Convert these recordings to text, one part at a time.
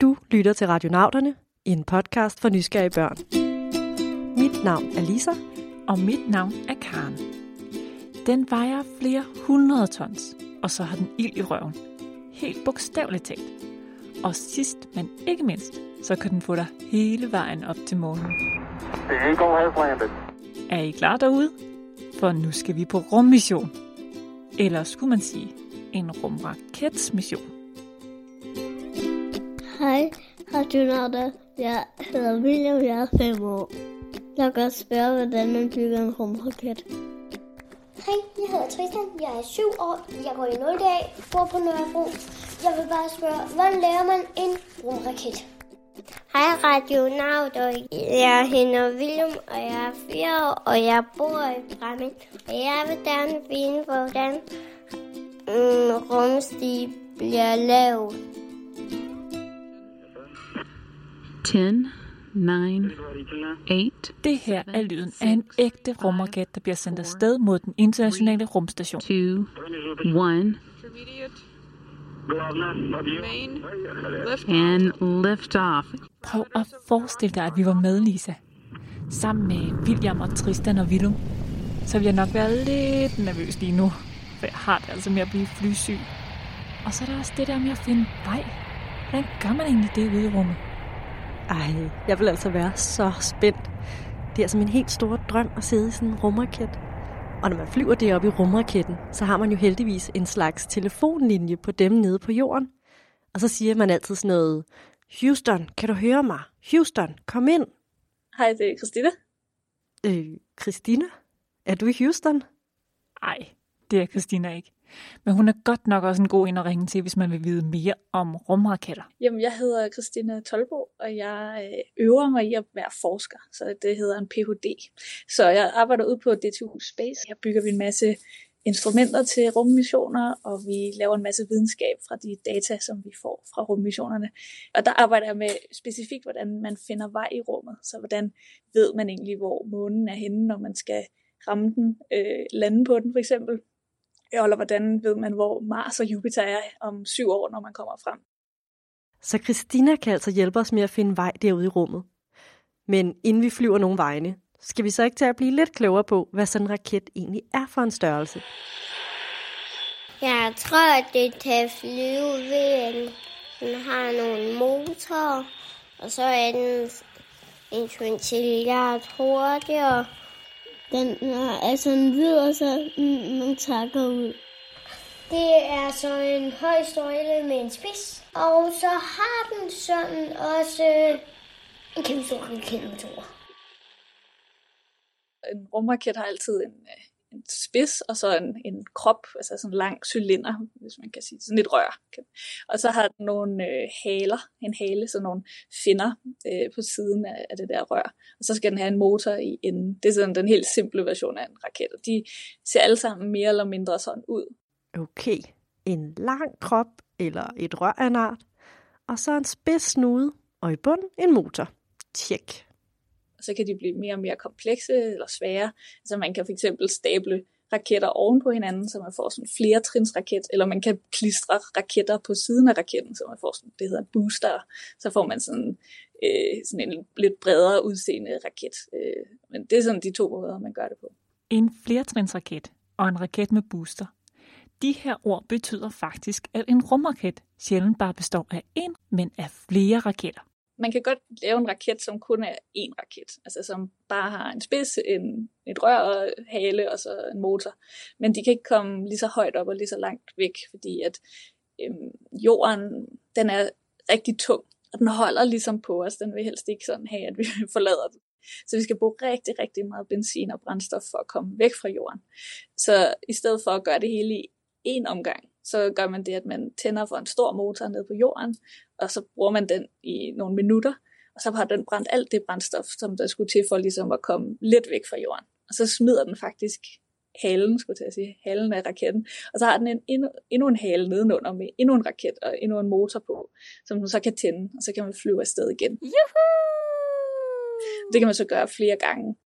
Du lytter til Radionauterne, en podcast for nysgerrige børn. Mit navn er Lisa. Og mit navn er Karen. Den vejer flere hundrede tons, og så har den ild i røven. Helt bogstaveligt talt. Og sidst, men ikke mindst, så kan den få dig hele vejen op til månen. Er I klar derude? For nu skal vi på rummission. Eller skulle man sige, en rumraketsmission. Hej, radionauter. Jeg hedder William, jeg er 5 år. Jeg vil godt spørge, hvordan man bygger en rumraket. Hej, jeg hedder Tristan. Jeg er 7 år. Jeg går i 0. dag, bor på Nørrebro. Jeg vil bare spørge, hvordan laver man en rumraket? Hej, radionauter. Jeg hedder William, og jeg er 4 år, og jeg bor i Bramming. Og jeg vil gerne vide, hvordan en rumsti bliver lavet. 10, 9, 8, Det her er lyden af en ægte rumraket, der bliver sendt afsted mod den internationale rumstation. 2, 1. And lift off. Prøv at forestille dig, at vi var med, Lisa. Sammen med William og Tristan og Willum. Så vil jeg nok være lidt nervøs lige nu. For jeg har det altså med at blive flysyg. Og så er der også det der med at finde vej. Hvordan gør man egentlig det ude i rummet? Ej, jeg vil altså være så spændt. Det er altså min helt store drøm at sidde i sådan en rumraket. Og når man flyver deroppe i rumraketten, så har man jo heldigvis en slags telefonlinje på dem nede på jorden. Og så siger man altid sådan noget, Houston, kan du høre mig? Houston, kom ind. Hej, det er Christina. Øh, Christina, er du i Houston? Ej, det er Christina ikke. Men hun er godt nok også en god en at ringe til, hvis man vil vide mere om rumraketter. Jamen, jeg hedder Christina Tolbo, og jeg øh, øver mig i at være forsker, så det hedder en Ph.D. Så jeg arbejder ud på DTU Space. Her bygger vi en masse instrumenter til rummissioner, og vi laver en masse videnskab fra de data, som vi får fra rummissionerne. Og der arbejder jeg med specifikt, hvordan man finder vej i rummet. Så hvordan ved man egentlig, hvor månen er henne, når man skal ramme den, øh, lande på den for eksempel. Eller hvordan ved man, hvor Mars og Jupiter er om syv år, når man kommer frem. Så Christina kan altså hjælpe os med at finde vej derude i rummet. Men inden vi flyver nogen vegne, skal vi så ikke til at blive lidt klogere på, hvad sådan en raket egentlig er for en størrelse. Jeg tror, at det kan flyve ved, at den har nogle motorer, og så er den en kvintillard hurtigere. Den er altså en hvid, og så man takker ud. Det er så en høj støjle med en spids. Og så har den sådan også en kæmpe stor raketmotor. En rumraket har altid en, øh, en spids, og så en, en krop, altså sådan en lang cylinder, hvis man kan sige sådan et rør. Og så har den nogle øh, haler, en hale, sådan nogle finner øh, på siden af, af det der rør. Og så skal den have en motor i enden. Det er sådan den helt simple version af en raket. Og de ser alle sammen mere eller mindre sådan ud. Okay, en lang krop eller et rør af en art, og så en spids snude, og i bund en motor. Tjek. Og så kan de blive mere og mere komplekse eller svære. Altså man kan fx stable raketter oven på hinanden, så man får sådan flere trins raket, eller man kan klistre raketter på siden af raketten, så man får sådan, det hedder en booster, så får man sådan, øh, sådan en lidt bredere udseende raket. Øh, men det er sådan de to måder, man gør det på. En flertrinsraket og en raket med booster. De her ord betyder faktisk, at en rumraket sjældent bare består af én, men af flere raketter. Man kan godt lave en raket, som kun er én raket, altså som bare har en spids, en, et rør og hale og så en motor. Men de kan ikke komme lige så højt op og lige så langt væk, fordi at øhm, jorden, den er rigtig tung, og den holder ligesom på os. Den vil helst ikke sådan have, at vi forlader den. Så vi skal bruge rigtig, rigtig meget benzin og brændstof for at komme væk fra jorden. Så i stedet for at gøre det hele i én omgang, så gør man det, at man tænder for en stor motor ned på jorden, og så bruger man den i nogle minutter, og så har den brændt alt det brændstof, som der skulle til for ligesom at komme lidt væk fra jorden. Og så smider den faktisk halen, skulle jeg sige, halen af raketten. Og så har den en, endnu, endnu en hale nedenunder med endnu en raket og endnu en motor på, som den så kan tænde, og så kan man flyve afsted igen. Juhu! Det kan man så gøre flere gange.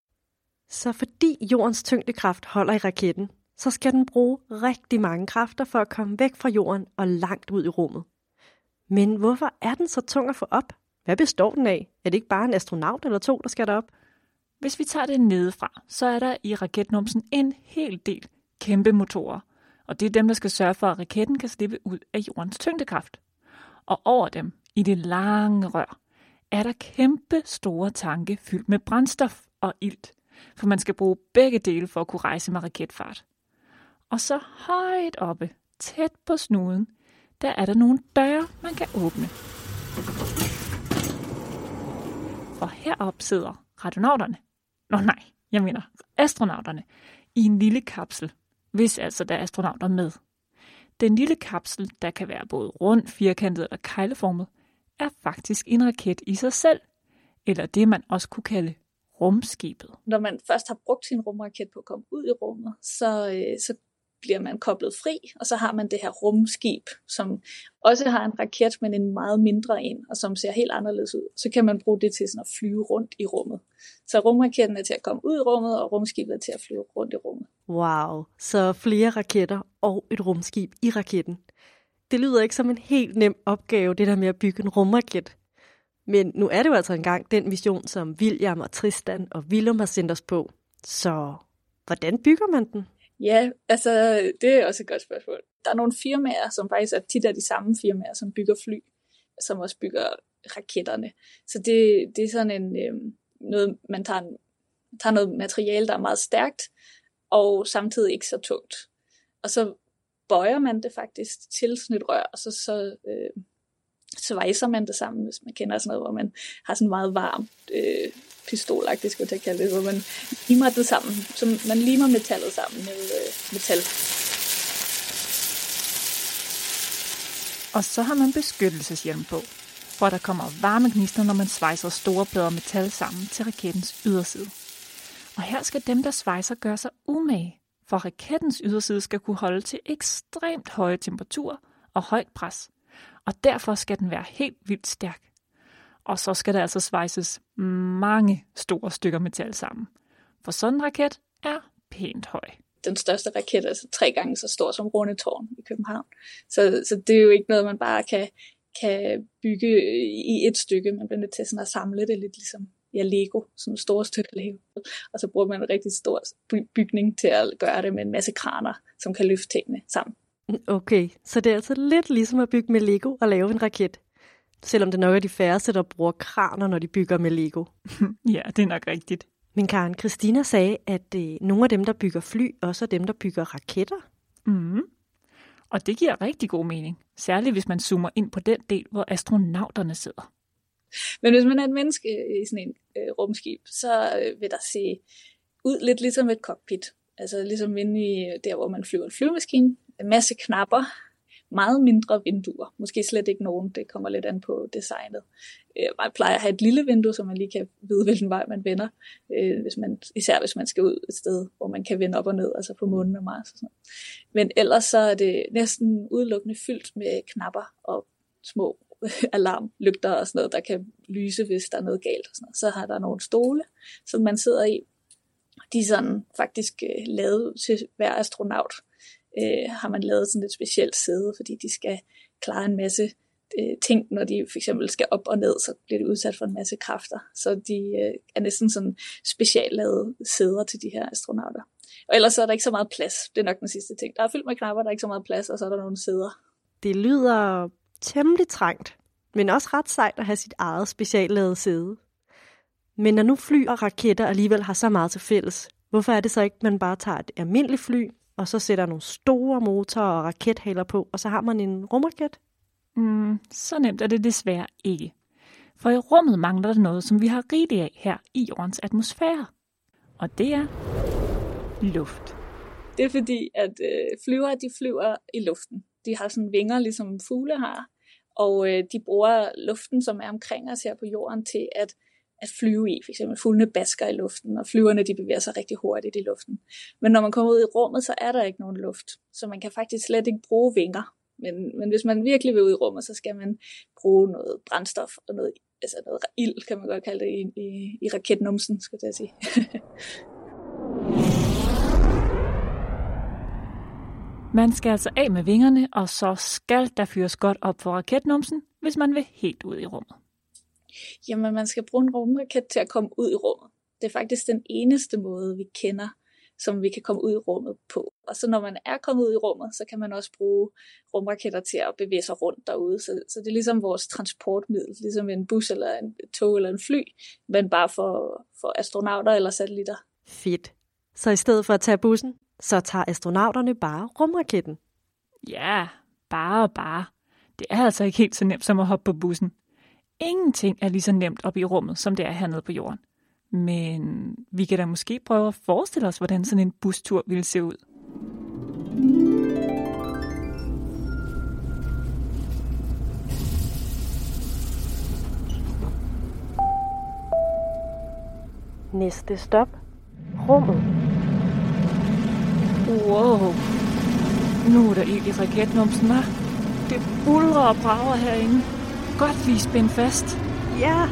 Så fordi jordens tyngdekraft holder i raketten, så skal den bruge rigtig mange kræfter for at komme væk fra jorden og langt ud i rummet. Men hvorfor er den så tung at få op? Hvad består den af? Er det ikke bare en astronaut eller to, der skal derop? Hvis vi tager det nedefra, så er der i raketnumsen en hel del kæmpe motorer. Og det er dem, der skal sørge for, at raketten kan slippe ud af jordens tyngdekraft. Og over dem, i det lange rør, er der kæmpe store tanke fyldt med brændstof og ilt. For man skal bruge begge dele for at kunne rejse med raketfart. Og så højt oppe, tæt på snuden, der er der nogle døre, man kan åbne. For herop sidder radionauterne. Nå nej, jeg mener astronauterne. I en lille kapsel, hvis altså der er astronauter med. Den lille kapsel, der kan være både rund, firkantet eller kejleformet, er faktisk en raket i sig selv, eller det man også kunne kalde rumskibet. Når man først har brugt sin rumraket på at komme ud i rummet, så, øh, så bliver man koblet fri, og så har man det her rumskib, som også har en raket, men en meget mindre en, og som ser helt anderledes ud. Så kan man bruge det til sådan at flyve rundt i rummet. Så rumraketten er til at komme ud i rummet, og rumskibet er til at flyve rundt i rummet. Wow, så flere raketter og et rumskib i raketten. Det lyder ikke som en helt nem opgave, det der med at bygge en rumraket. Men nu er det jo altså engang den mission, som William og Tristan og Willem har sendt os på. Så hvordan bygger man den? Ja, altså det er også et godt spørgsmål. Der er nogle firmaer, som faktisk er tit er de samme firmaer, som bygger fly, som også bygger raketterne. Så det, det er sådan en, øh, noget, man tager, en, tager noget materiale, der er meget stærkt, og samtidig ikke så tungt. Og så bøjer man det faktisk til sådan et rør, og så, så øh, svejser man det sammen, hvis man kender sådan noget, hvor man har sådan meget varmt øh, pistolagtigt, skulle jeg kalde det, hvor man limer det sammen. Så man limer metallet sammen med øh, metal. Og så har man beskyttelseshjelm på, for der kommer varme gnister, når man svejser store plader metal sammen til rakettens yderside. Og her skal dem, der svejser, gøre sig umage, for rakettens yderside skal kunne holde til ekstremt høje temperaturer og højt pres, og derfor skal den være helt vildt stærk. Og så skal der altså svejses mange store stykker metal sammen. For sådan en raket er pænt høj. Den største raket er altså tre gange så stor som Rundetårn i København. Så, så det er jo ikke noget, man bare kan, kan bygge i et stykke. Man bliver nødt til sådan at samle det lidt ligesom ja, Lego, sådan store stykker Lego. Og så bruger man en rigtig stor bygning til at gøre det med en masse kraner, som kan løfte tingene sammen. Okay, så det er altså lidt ligesom at bygge med Lego og lave en raket. Selvom det nok er de færreste, der bruger kraner, når de bygger med Lego. ja, det er nok rigtigt. Men Karen, Christina sagde, at øh, nogle af dem, der bygger fly, også er dem, der bygger raketter. Mm. Og det giver rigtig god mening. Særligt hvis man zoomer ind på den del, hvor astronauterne sidder. Men hvis man er et menneske i sådan en øh, rumskib, så øh, vil der se ud lidt ligesom et cockpit. Altså ligesom inde i der, hvor man flyver en flyvemaskine. En masse knapper, meget mindre vinduer. Måske slet ikke nogen, det kommer lidt an på designet. Øh, man plejer at have et lille vindue, så man lige kan vide, hvilken vej man vender. Øh, hvis man, især hvis man skal ud et sted, hvor man kan vende op og ned, altså på månen og Mars og sådan. Men ellers så er det næsten udelukkende fyldt med knapper og små alarmlygter og sådan noget, der kan lyse, hvis der er noget galt. Og sådan noget. Så har der nogle stole, som man sidder i. De er sådan faktisk øh, lavet til hver astronaut øh, har man lavet sådan et specielt sæde, fordi de skal klare en masse øh, ting, når de for eksempel skal op og ned, så bliver de udsat for en masse kræfter. Så de øh, er næsten sådan speciallavede sæder til de her astronauter. Og ellers så er der ikke så meget plads. Det er nok den sidste ting. Der er fyldt med knapper, der er ikke så meget plads, og så er der nogle sæder. Det lyder temmelig trængt, men også ret sejt at have sit eget speciallavede sæde. Men når nu fly og raketter alligevel har så meget til fælles, hvorfor er det så ikke, at man bare tager et almindeligt fly, og så sætter nogle store motorer og rakethaler på, og så har man en rumraket? Mm, så nemt er det desværre ikke. For i rummet mangler der noget, som vi har rigeligt af her i jordens atmosfære. Og det er luft. Det er fordi, at øh, flyver, de flyver i luften. De har sådan vinger, ligesom fugle har, og øh, de bruger luften, som er omkring os her på jorden, til at at flyve i. For eksempel fuglene basker i luften, og flyverne de bevæger sig rigtig hurtigt i luften. Men når man kommer ud i rummet, så er der ikke nogen luft. Så man kan faktisk slet ikke bruge vinger. Men, men hvis man virkelig vil ud i rummet, så skal man bruge noget brændstof og noget, altså noget ild, kan man godt kalde det, i, i, i raketnumsen, skal jeg sige. Man skal altså af med vingerne, og så skal der fyres godt op for raketnumsen, hvis man vil helt ud i rummet. Jamen, man skal bruge en rumraket til at komme ud i rummet. Det er faktisk den eneste måde, vi kender, som vi kan komme ud i rummet på. Og så når man er kommet ud i rummet, så kan man også bruge rumraketter til at bevæge sig rundt derude. Så, så det er ligesom vores transportmiddel, ligesom en bus eller en tog eller en fly, men bare for, for astronauter eller satellitter. Fedt. Så i stedet for at tage bussen, så tager astronauterne bare rumraketten. Ja, bare og bare. Det er altså ikke helt så nemt som at hoppe på bussen. Ingenting er lige så nemt op i rummet, som det er hernede på jorden. Men vi kan da måske prøve at forestille os, hvordan sådan en bustur ville se ud. Næste stop. Rummet. Wow. Nu er der ild i raketnumsen, hva'? Det bulrer og brager herinde. Godt vi er spændt fast. Ja,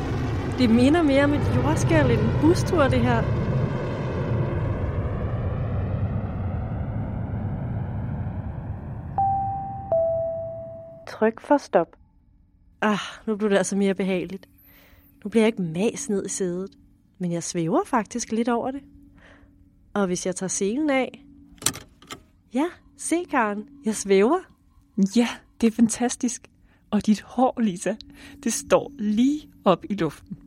det minder mere om et jordskæld end en bustur, det her. Tryk for stop. Ah, nu blev det altså mere behageligt. Nu bliver jeg ikke mas ned i sædet, men jeg svæver faktisk lidt over det. Og hvis jeg tager selen af... Ja, se Karen, jeg svæver. Ja, det er fantastisk. Og dit hår, Lisa, det står lige op i luften.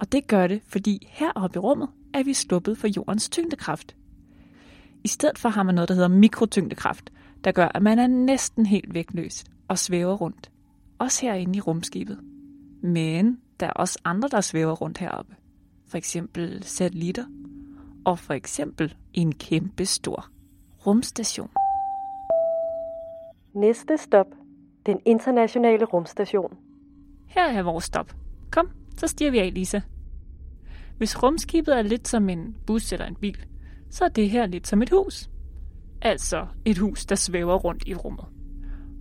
Og det gør det, fordi heroppe i rummet er vi sluppet for jordens tyngdekraft. I stedet for har man noget, der hedder mikrotyngdekraft, der gør, at man er næsten helt vægtløs og svæver rundt. Også herinde i rumskibet. Men der er også andre, der svæver rundt heroppe. For eksempel satellitter. Og for eksempel en kæmpe stor rumstation. Næste stop. Den internationale rumstation. Her er vores stop. Kom, så stiger vi af, Lisa. Hvis rumskibet er lidt som en bus eller en bil, så er det her lidt som et hus. Altså et hus, der svæver rundt i rummet.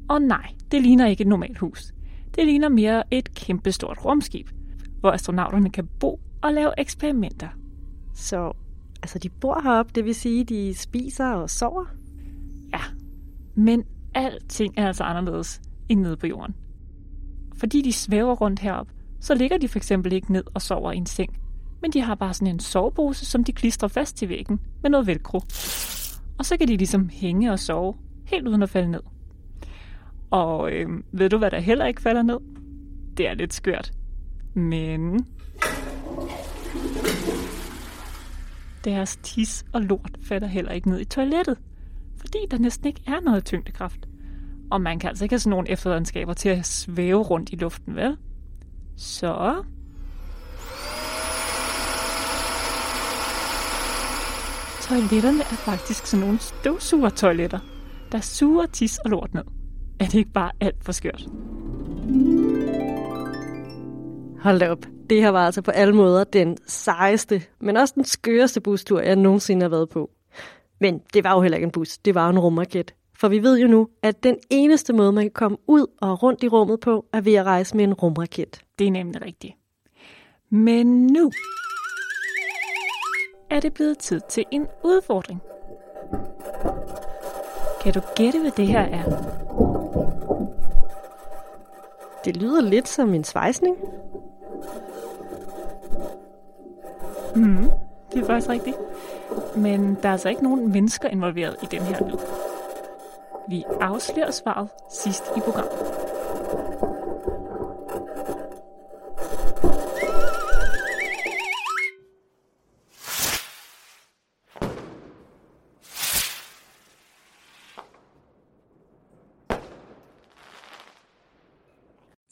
Og nej, det ligner ikke et normalt hus. Det ligner mere et kæmpestort rumskib, hvor astronauterne kan bo og lave eksperimenter. Så altså, de bor heroppe, det vil sige, de spiser og sover? Ja, men alting er altså anderledes end nede på jorden. Fordi de svæver rundt herop, så ligger de for eksempel ikke ned og sover i en seng, men de har bare sådan en sovepose, som de klistrer fast til væggen med noget velcro. Og så kan de ligesom hænge og sove, helt uden at falde ned. Og øh, ved du, hvad der heller ikke falder ned? Det er lidt skørt. Men... Deres tis og lort falder heller ikke ned i toilettet, fordi der næsten ikke er noget tyngdekraft. Og man kan altså ikke have sådan nogle efterladenskaber til at svæve rundt i luften, vel? Så... Toiletterne er faktisk sådan nogle støvsugertoiletter, der suger tis og lort ned. Er det ikke bare alt for skørt? Hold da op. Det her var altså på alle måder den sejeste, men også den skøreste bustur, jeg nogensinde har været på. Men det var jo heller ikke en bus, det var en rumraket. For vi ved jo nu, at den eneste måde, man kan komme ud og rundt i rummet på, er ved at rejse med en rumraket. Det er nemlig rigtigt. Men nu er det blevet tid til en udfordring. Kan du gætte, hvad det her er? Det lyder lidt som en svejsning. Mm, det er faktisk rigtigt. Men der er altså ikke nogen mennesker involveret i den her lyd. Vi afslører svaret sidst i programmet.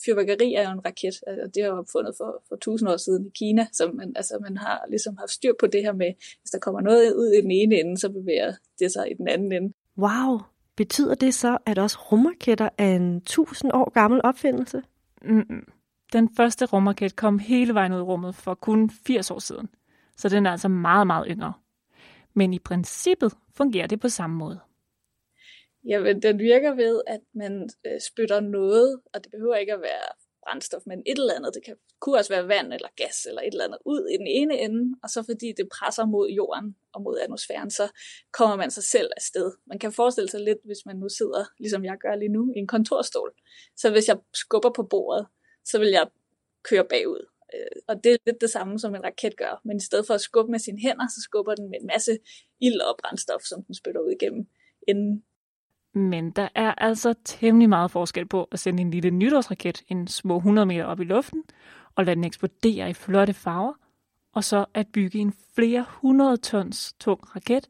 fyrværkeri er jo en raket, og det er opfundet for, for tusind år siden i Kina, så man, altså, man har ligesom haft styr på det her med, hvis der kommer noget ud i den ene ende, så bevæger det sig i den anden ende. Wow, betyder det så, at også rumraketter er en tusind år gammel opfindelse? Mm-mm. Den første rumraket kom hele vejen ud i rummet for kun 80 år siden, så den er altså meget, meget yngre. Men i princippet fungerer det på samme måde. Jamen, den virker ved, at man øh, spytter noget, og det behøver ikke at være brændstof, men et eller andet, det kan, kunne også være vand eller gas eller et eller andet, ud i den ene ende, og så fordi det presser mod jorden og mod atmosfæren, så kommer man sig selv afsted. Man kan forestille sig lidt, hvis man nu sidder, ligesom jeg gør lige nu, i en kontorstol. Så hvis jeg skubber på bordet, så vil jeg køre bagud. Øh, og det er lidt det samme, som en raket gør. Men i stedet for at skubbe med sine hænder, så skubber den med en masse ild og brændstof, som den spytter ud igennem enden. Men der er altså temmelig meget forskel på at sende en lille nytårsraket en små 100 meter op i luften og lade den eksplodere i flotte farver, og så at bygge en flere hundrede tons tung raket,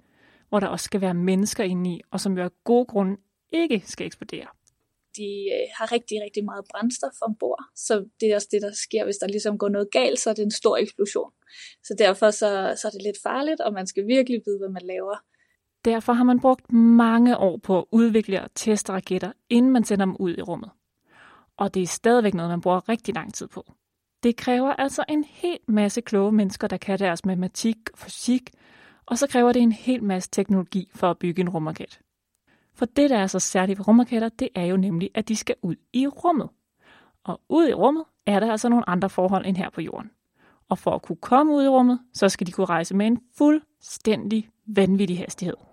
hvor der også skal være mennesker inde i, og som jo af gode grunde ikke skal eksplodere de øh, har rigtig, rigtig meget brændstof ombord, så det er også det, der sker, hvis der ligesom går noget galt, så er det en stor eksplosion. Så derfor så, så er det lidt farligt, og man skal virkelig vide, hvad man laver. Derfor har man brugt mange år på at udvikle og teste raketter, inden man sender dem ud i rummet. Og det er stadigvæk noget, man bruger rigtig lang tid på. Det kræver altså en hel masse kloge mennesker, der kan deres matematik og fysik, og så kræver det en hel masse teknologi for at bygge en rumraket. For det, der er så særligt ved rumraketter, det er jo nemlig, at de skal ud i rummet. Og ud i rummet er der altså nogle andre forhold end her på jorden. Og for at kunne komme ud i rummet, så skal de kunne rejse med en fuldstændig vanvittig hastighed.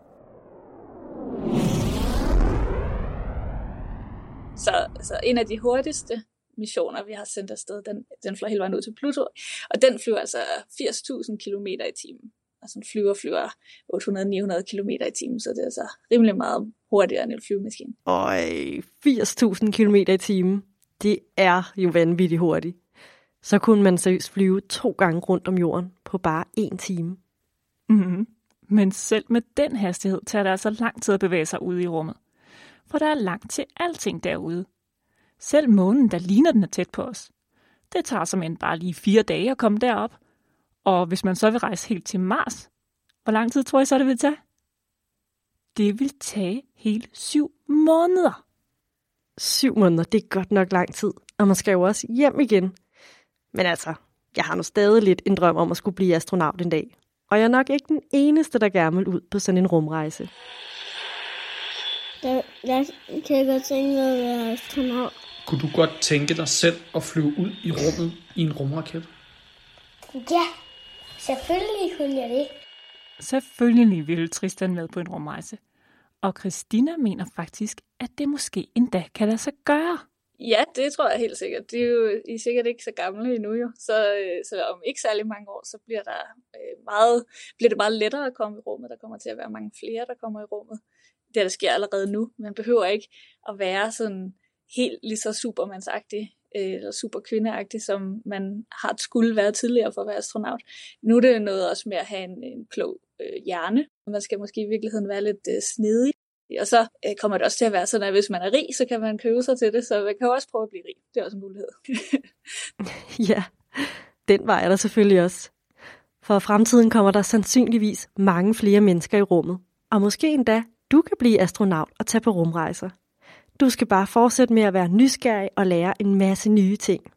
Så, så en af de hurtigste missioner, vi har sendt afsted, den, den flyver hele vejen ud til Pluto. Og den flyver altså 80.000 km i timen. Altså en flyver flyver 800-900 km i timen, så det er altså rimelig meget hurtigere end en flyvemaskine. Øj, 80.000 km i timen. Det er jo vanvittigt hurtigt. Så kunne man seriøst flyve to gange rundt om jorden på bare en time. Mm-hmm. Men selv med den hastighed tager det altså lang tid at bevæge sig ud i rummet. For der er langt til alting derude. Selv månen, der ligner den er tæt på os. Det tager som end bare lige fire dage at komme derop. Og hvis man så vil rejse helt til Mars, hvor lang tid tror I så, det vil tage? Det vil tage hele syv måneder. Syv måneder, det er godt nok lang tid. Og man skal jo også hjem igen. Men altså, jeg har nu stadig lidt en drøm om at skulle blive astronaut en dag. Og jeg er nok ikke den eneste, der gerne vil ud på sådan en rumrejse. Jeg, jeg kan godt tænke mig at være astronaut. Kunne du godt tænke dig selv at flyve ud i rummet i en rumraket? Ja, selvfølgelig kunne jeg det. Selvfølgelig ville Tristan med på en rumrejse. Og Christina mener faktisk, at det måske endda kan lade sig gøre. Ja, det tror jeg helt sikkert. De er jo I er sikkert ikke så gamle endnu jo, så, øh, så om ikke særlig mange år, så bliver, der øh, meget, bliver det meget lettere at komme i rummet. Der kommer til at være mange flere, der kommer i rummet. Det der sker allerede nu. Man behøver ikke at være sådan helt lige så supermandsagtig øh, eller super kvindeagtig, som man har skulle være tidligere for at være astronaut. Nu er det noget også med at have en, en klog øh, hjerne. Man skal måske i virkeligheden være lidt øh, snedig. Og så øh, kommer det også til at være sådan, at hvis man er rig, så kan man købe sig til det, så man kan også prøve at blive rig. Det er også en mulighed. ja, den vej er der selvfølgelig også. For fremtiden kommer der sandsynligvis mange flere mennesker i rummet. Og måske endda du kan blive astronaut og tage på rumrejser. Du skal bare fortsætte med at være nysgerrig og lære en masse nye ting.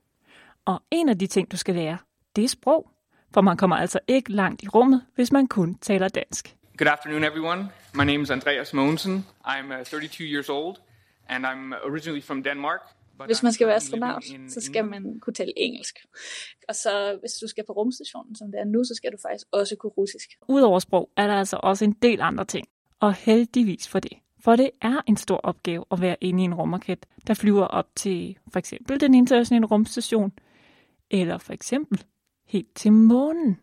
Og en af de ting, du skal lære, det er sprog. For man kommer altså ikke langt i rummet, hvis man kun taler dansk. Good afternoon, everyone. My name is Andreas Mogensen. I'm uh, 32 years old, and I'm originally from Denmark. Hvis man skal være astronaut, så skal man kunne tale engelsk. Og så hvis du skal på rumstationen, som det er nu, så skal du faktisk også kunne russisk. Udover sprog er der altså også en del andre ting. Og heldigvis for det. For det er en stor opgave at være inde i en rumraket, der flyver op til for eksempel den internationale rumstation, eller for eksempel helt til månen.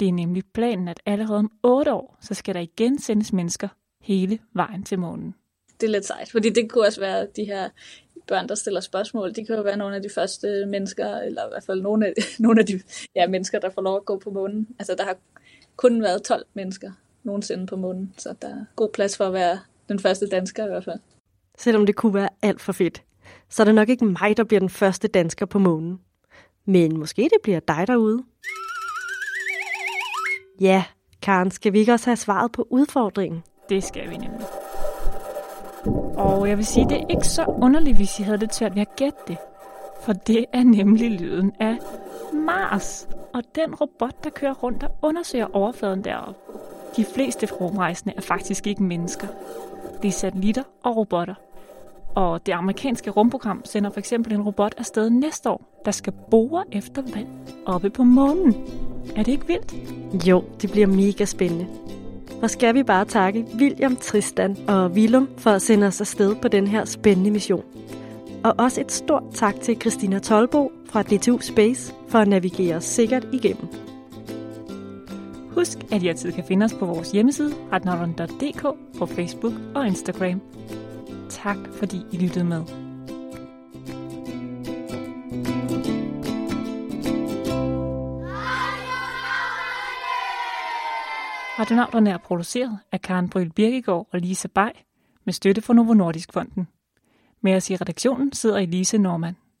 Det er nemlig planen, at allerede om 8 år, så skal der igen sendes mennesker hele vejen til månen. Det er lidt sejt, fordi det kunne også være de her børn, der stiller spørgsmål. De kan jo være nogle af de første mennesker, eller i hvert fald nogle af, nogle af de ja, mennesker, der får lov at gå på månen. Altså, der har kun været 12 mennesker nogensinde på månen, så der er god plads for at være den første dansker i hvert fald. Selvom det kunne være alt for fedt, så er det nok ikke mig, der bliver den første dansker på månen. Men måske det bliver dig derude. Ja, Karen, skal vi ikke også have svaret på udfordringen? Det skal vi nemlig. Og jeg vil sige, det er ikke så underligt, hvis I havde det svært ved at gætte det. For det er nemlig lyden af Mars. Og den robot, der kører rundt og undersøger overfladen deroppe. De fleste rumrejsende er faktisk ikke mennesker. Det er satellitter og robotter. Og det amerikanske rumprogram sender for eksempel en robot afsted næste år, der skal bore efter vand oppe på månen. Er det ikke vildt? Jo, det bliver mega spændende. Og skal vi bare takke William, Tristan og Willum for at sende os afsted på den her spændende mission. Og også et stort tak til Christina Tolbo fra DTU Space for at navigere os sikkert igennem. Husk, at I altid kan finde os på vores hjemmeside, retnavlen.dk, på Facebook og Instagram. Tak fordi I lyttede med. Radionauterne er produceret af Karen Bryl Birkegaard og Lisa Bay med støtte fra Novo Nordisk Fonden. Med os i redaktionen sidder Elise Norman.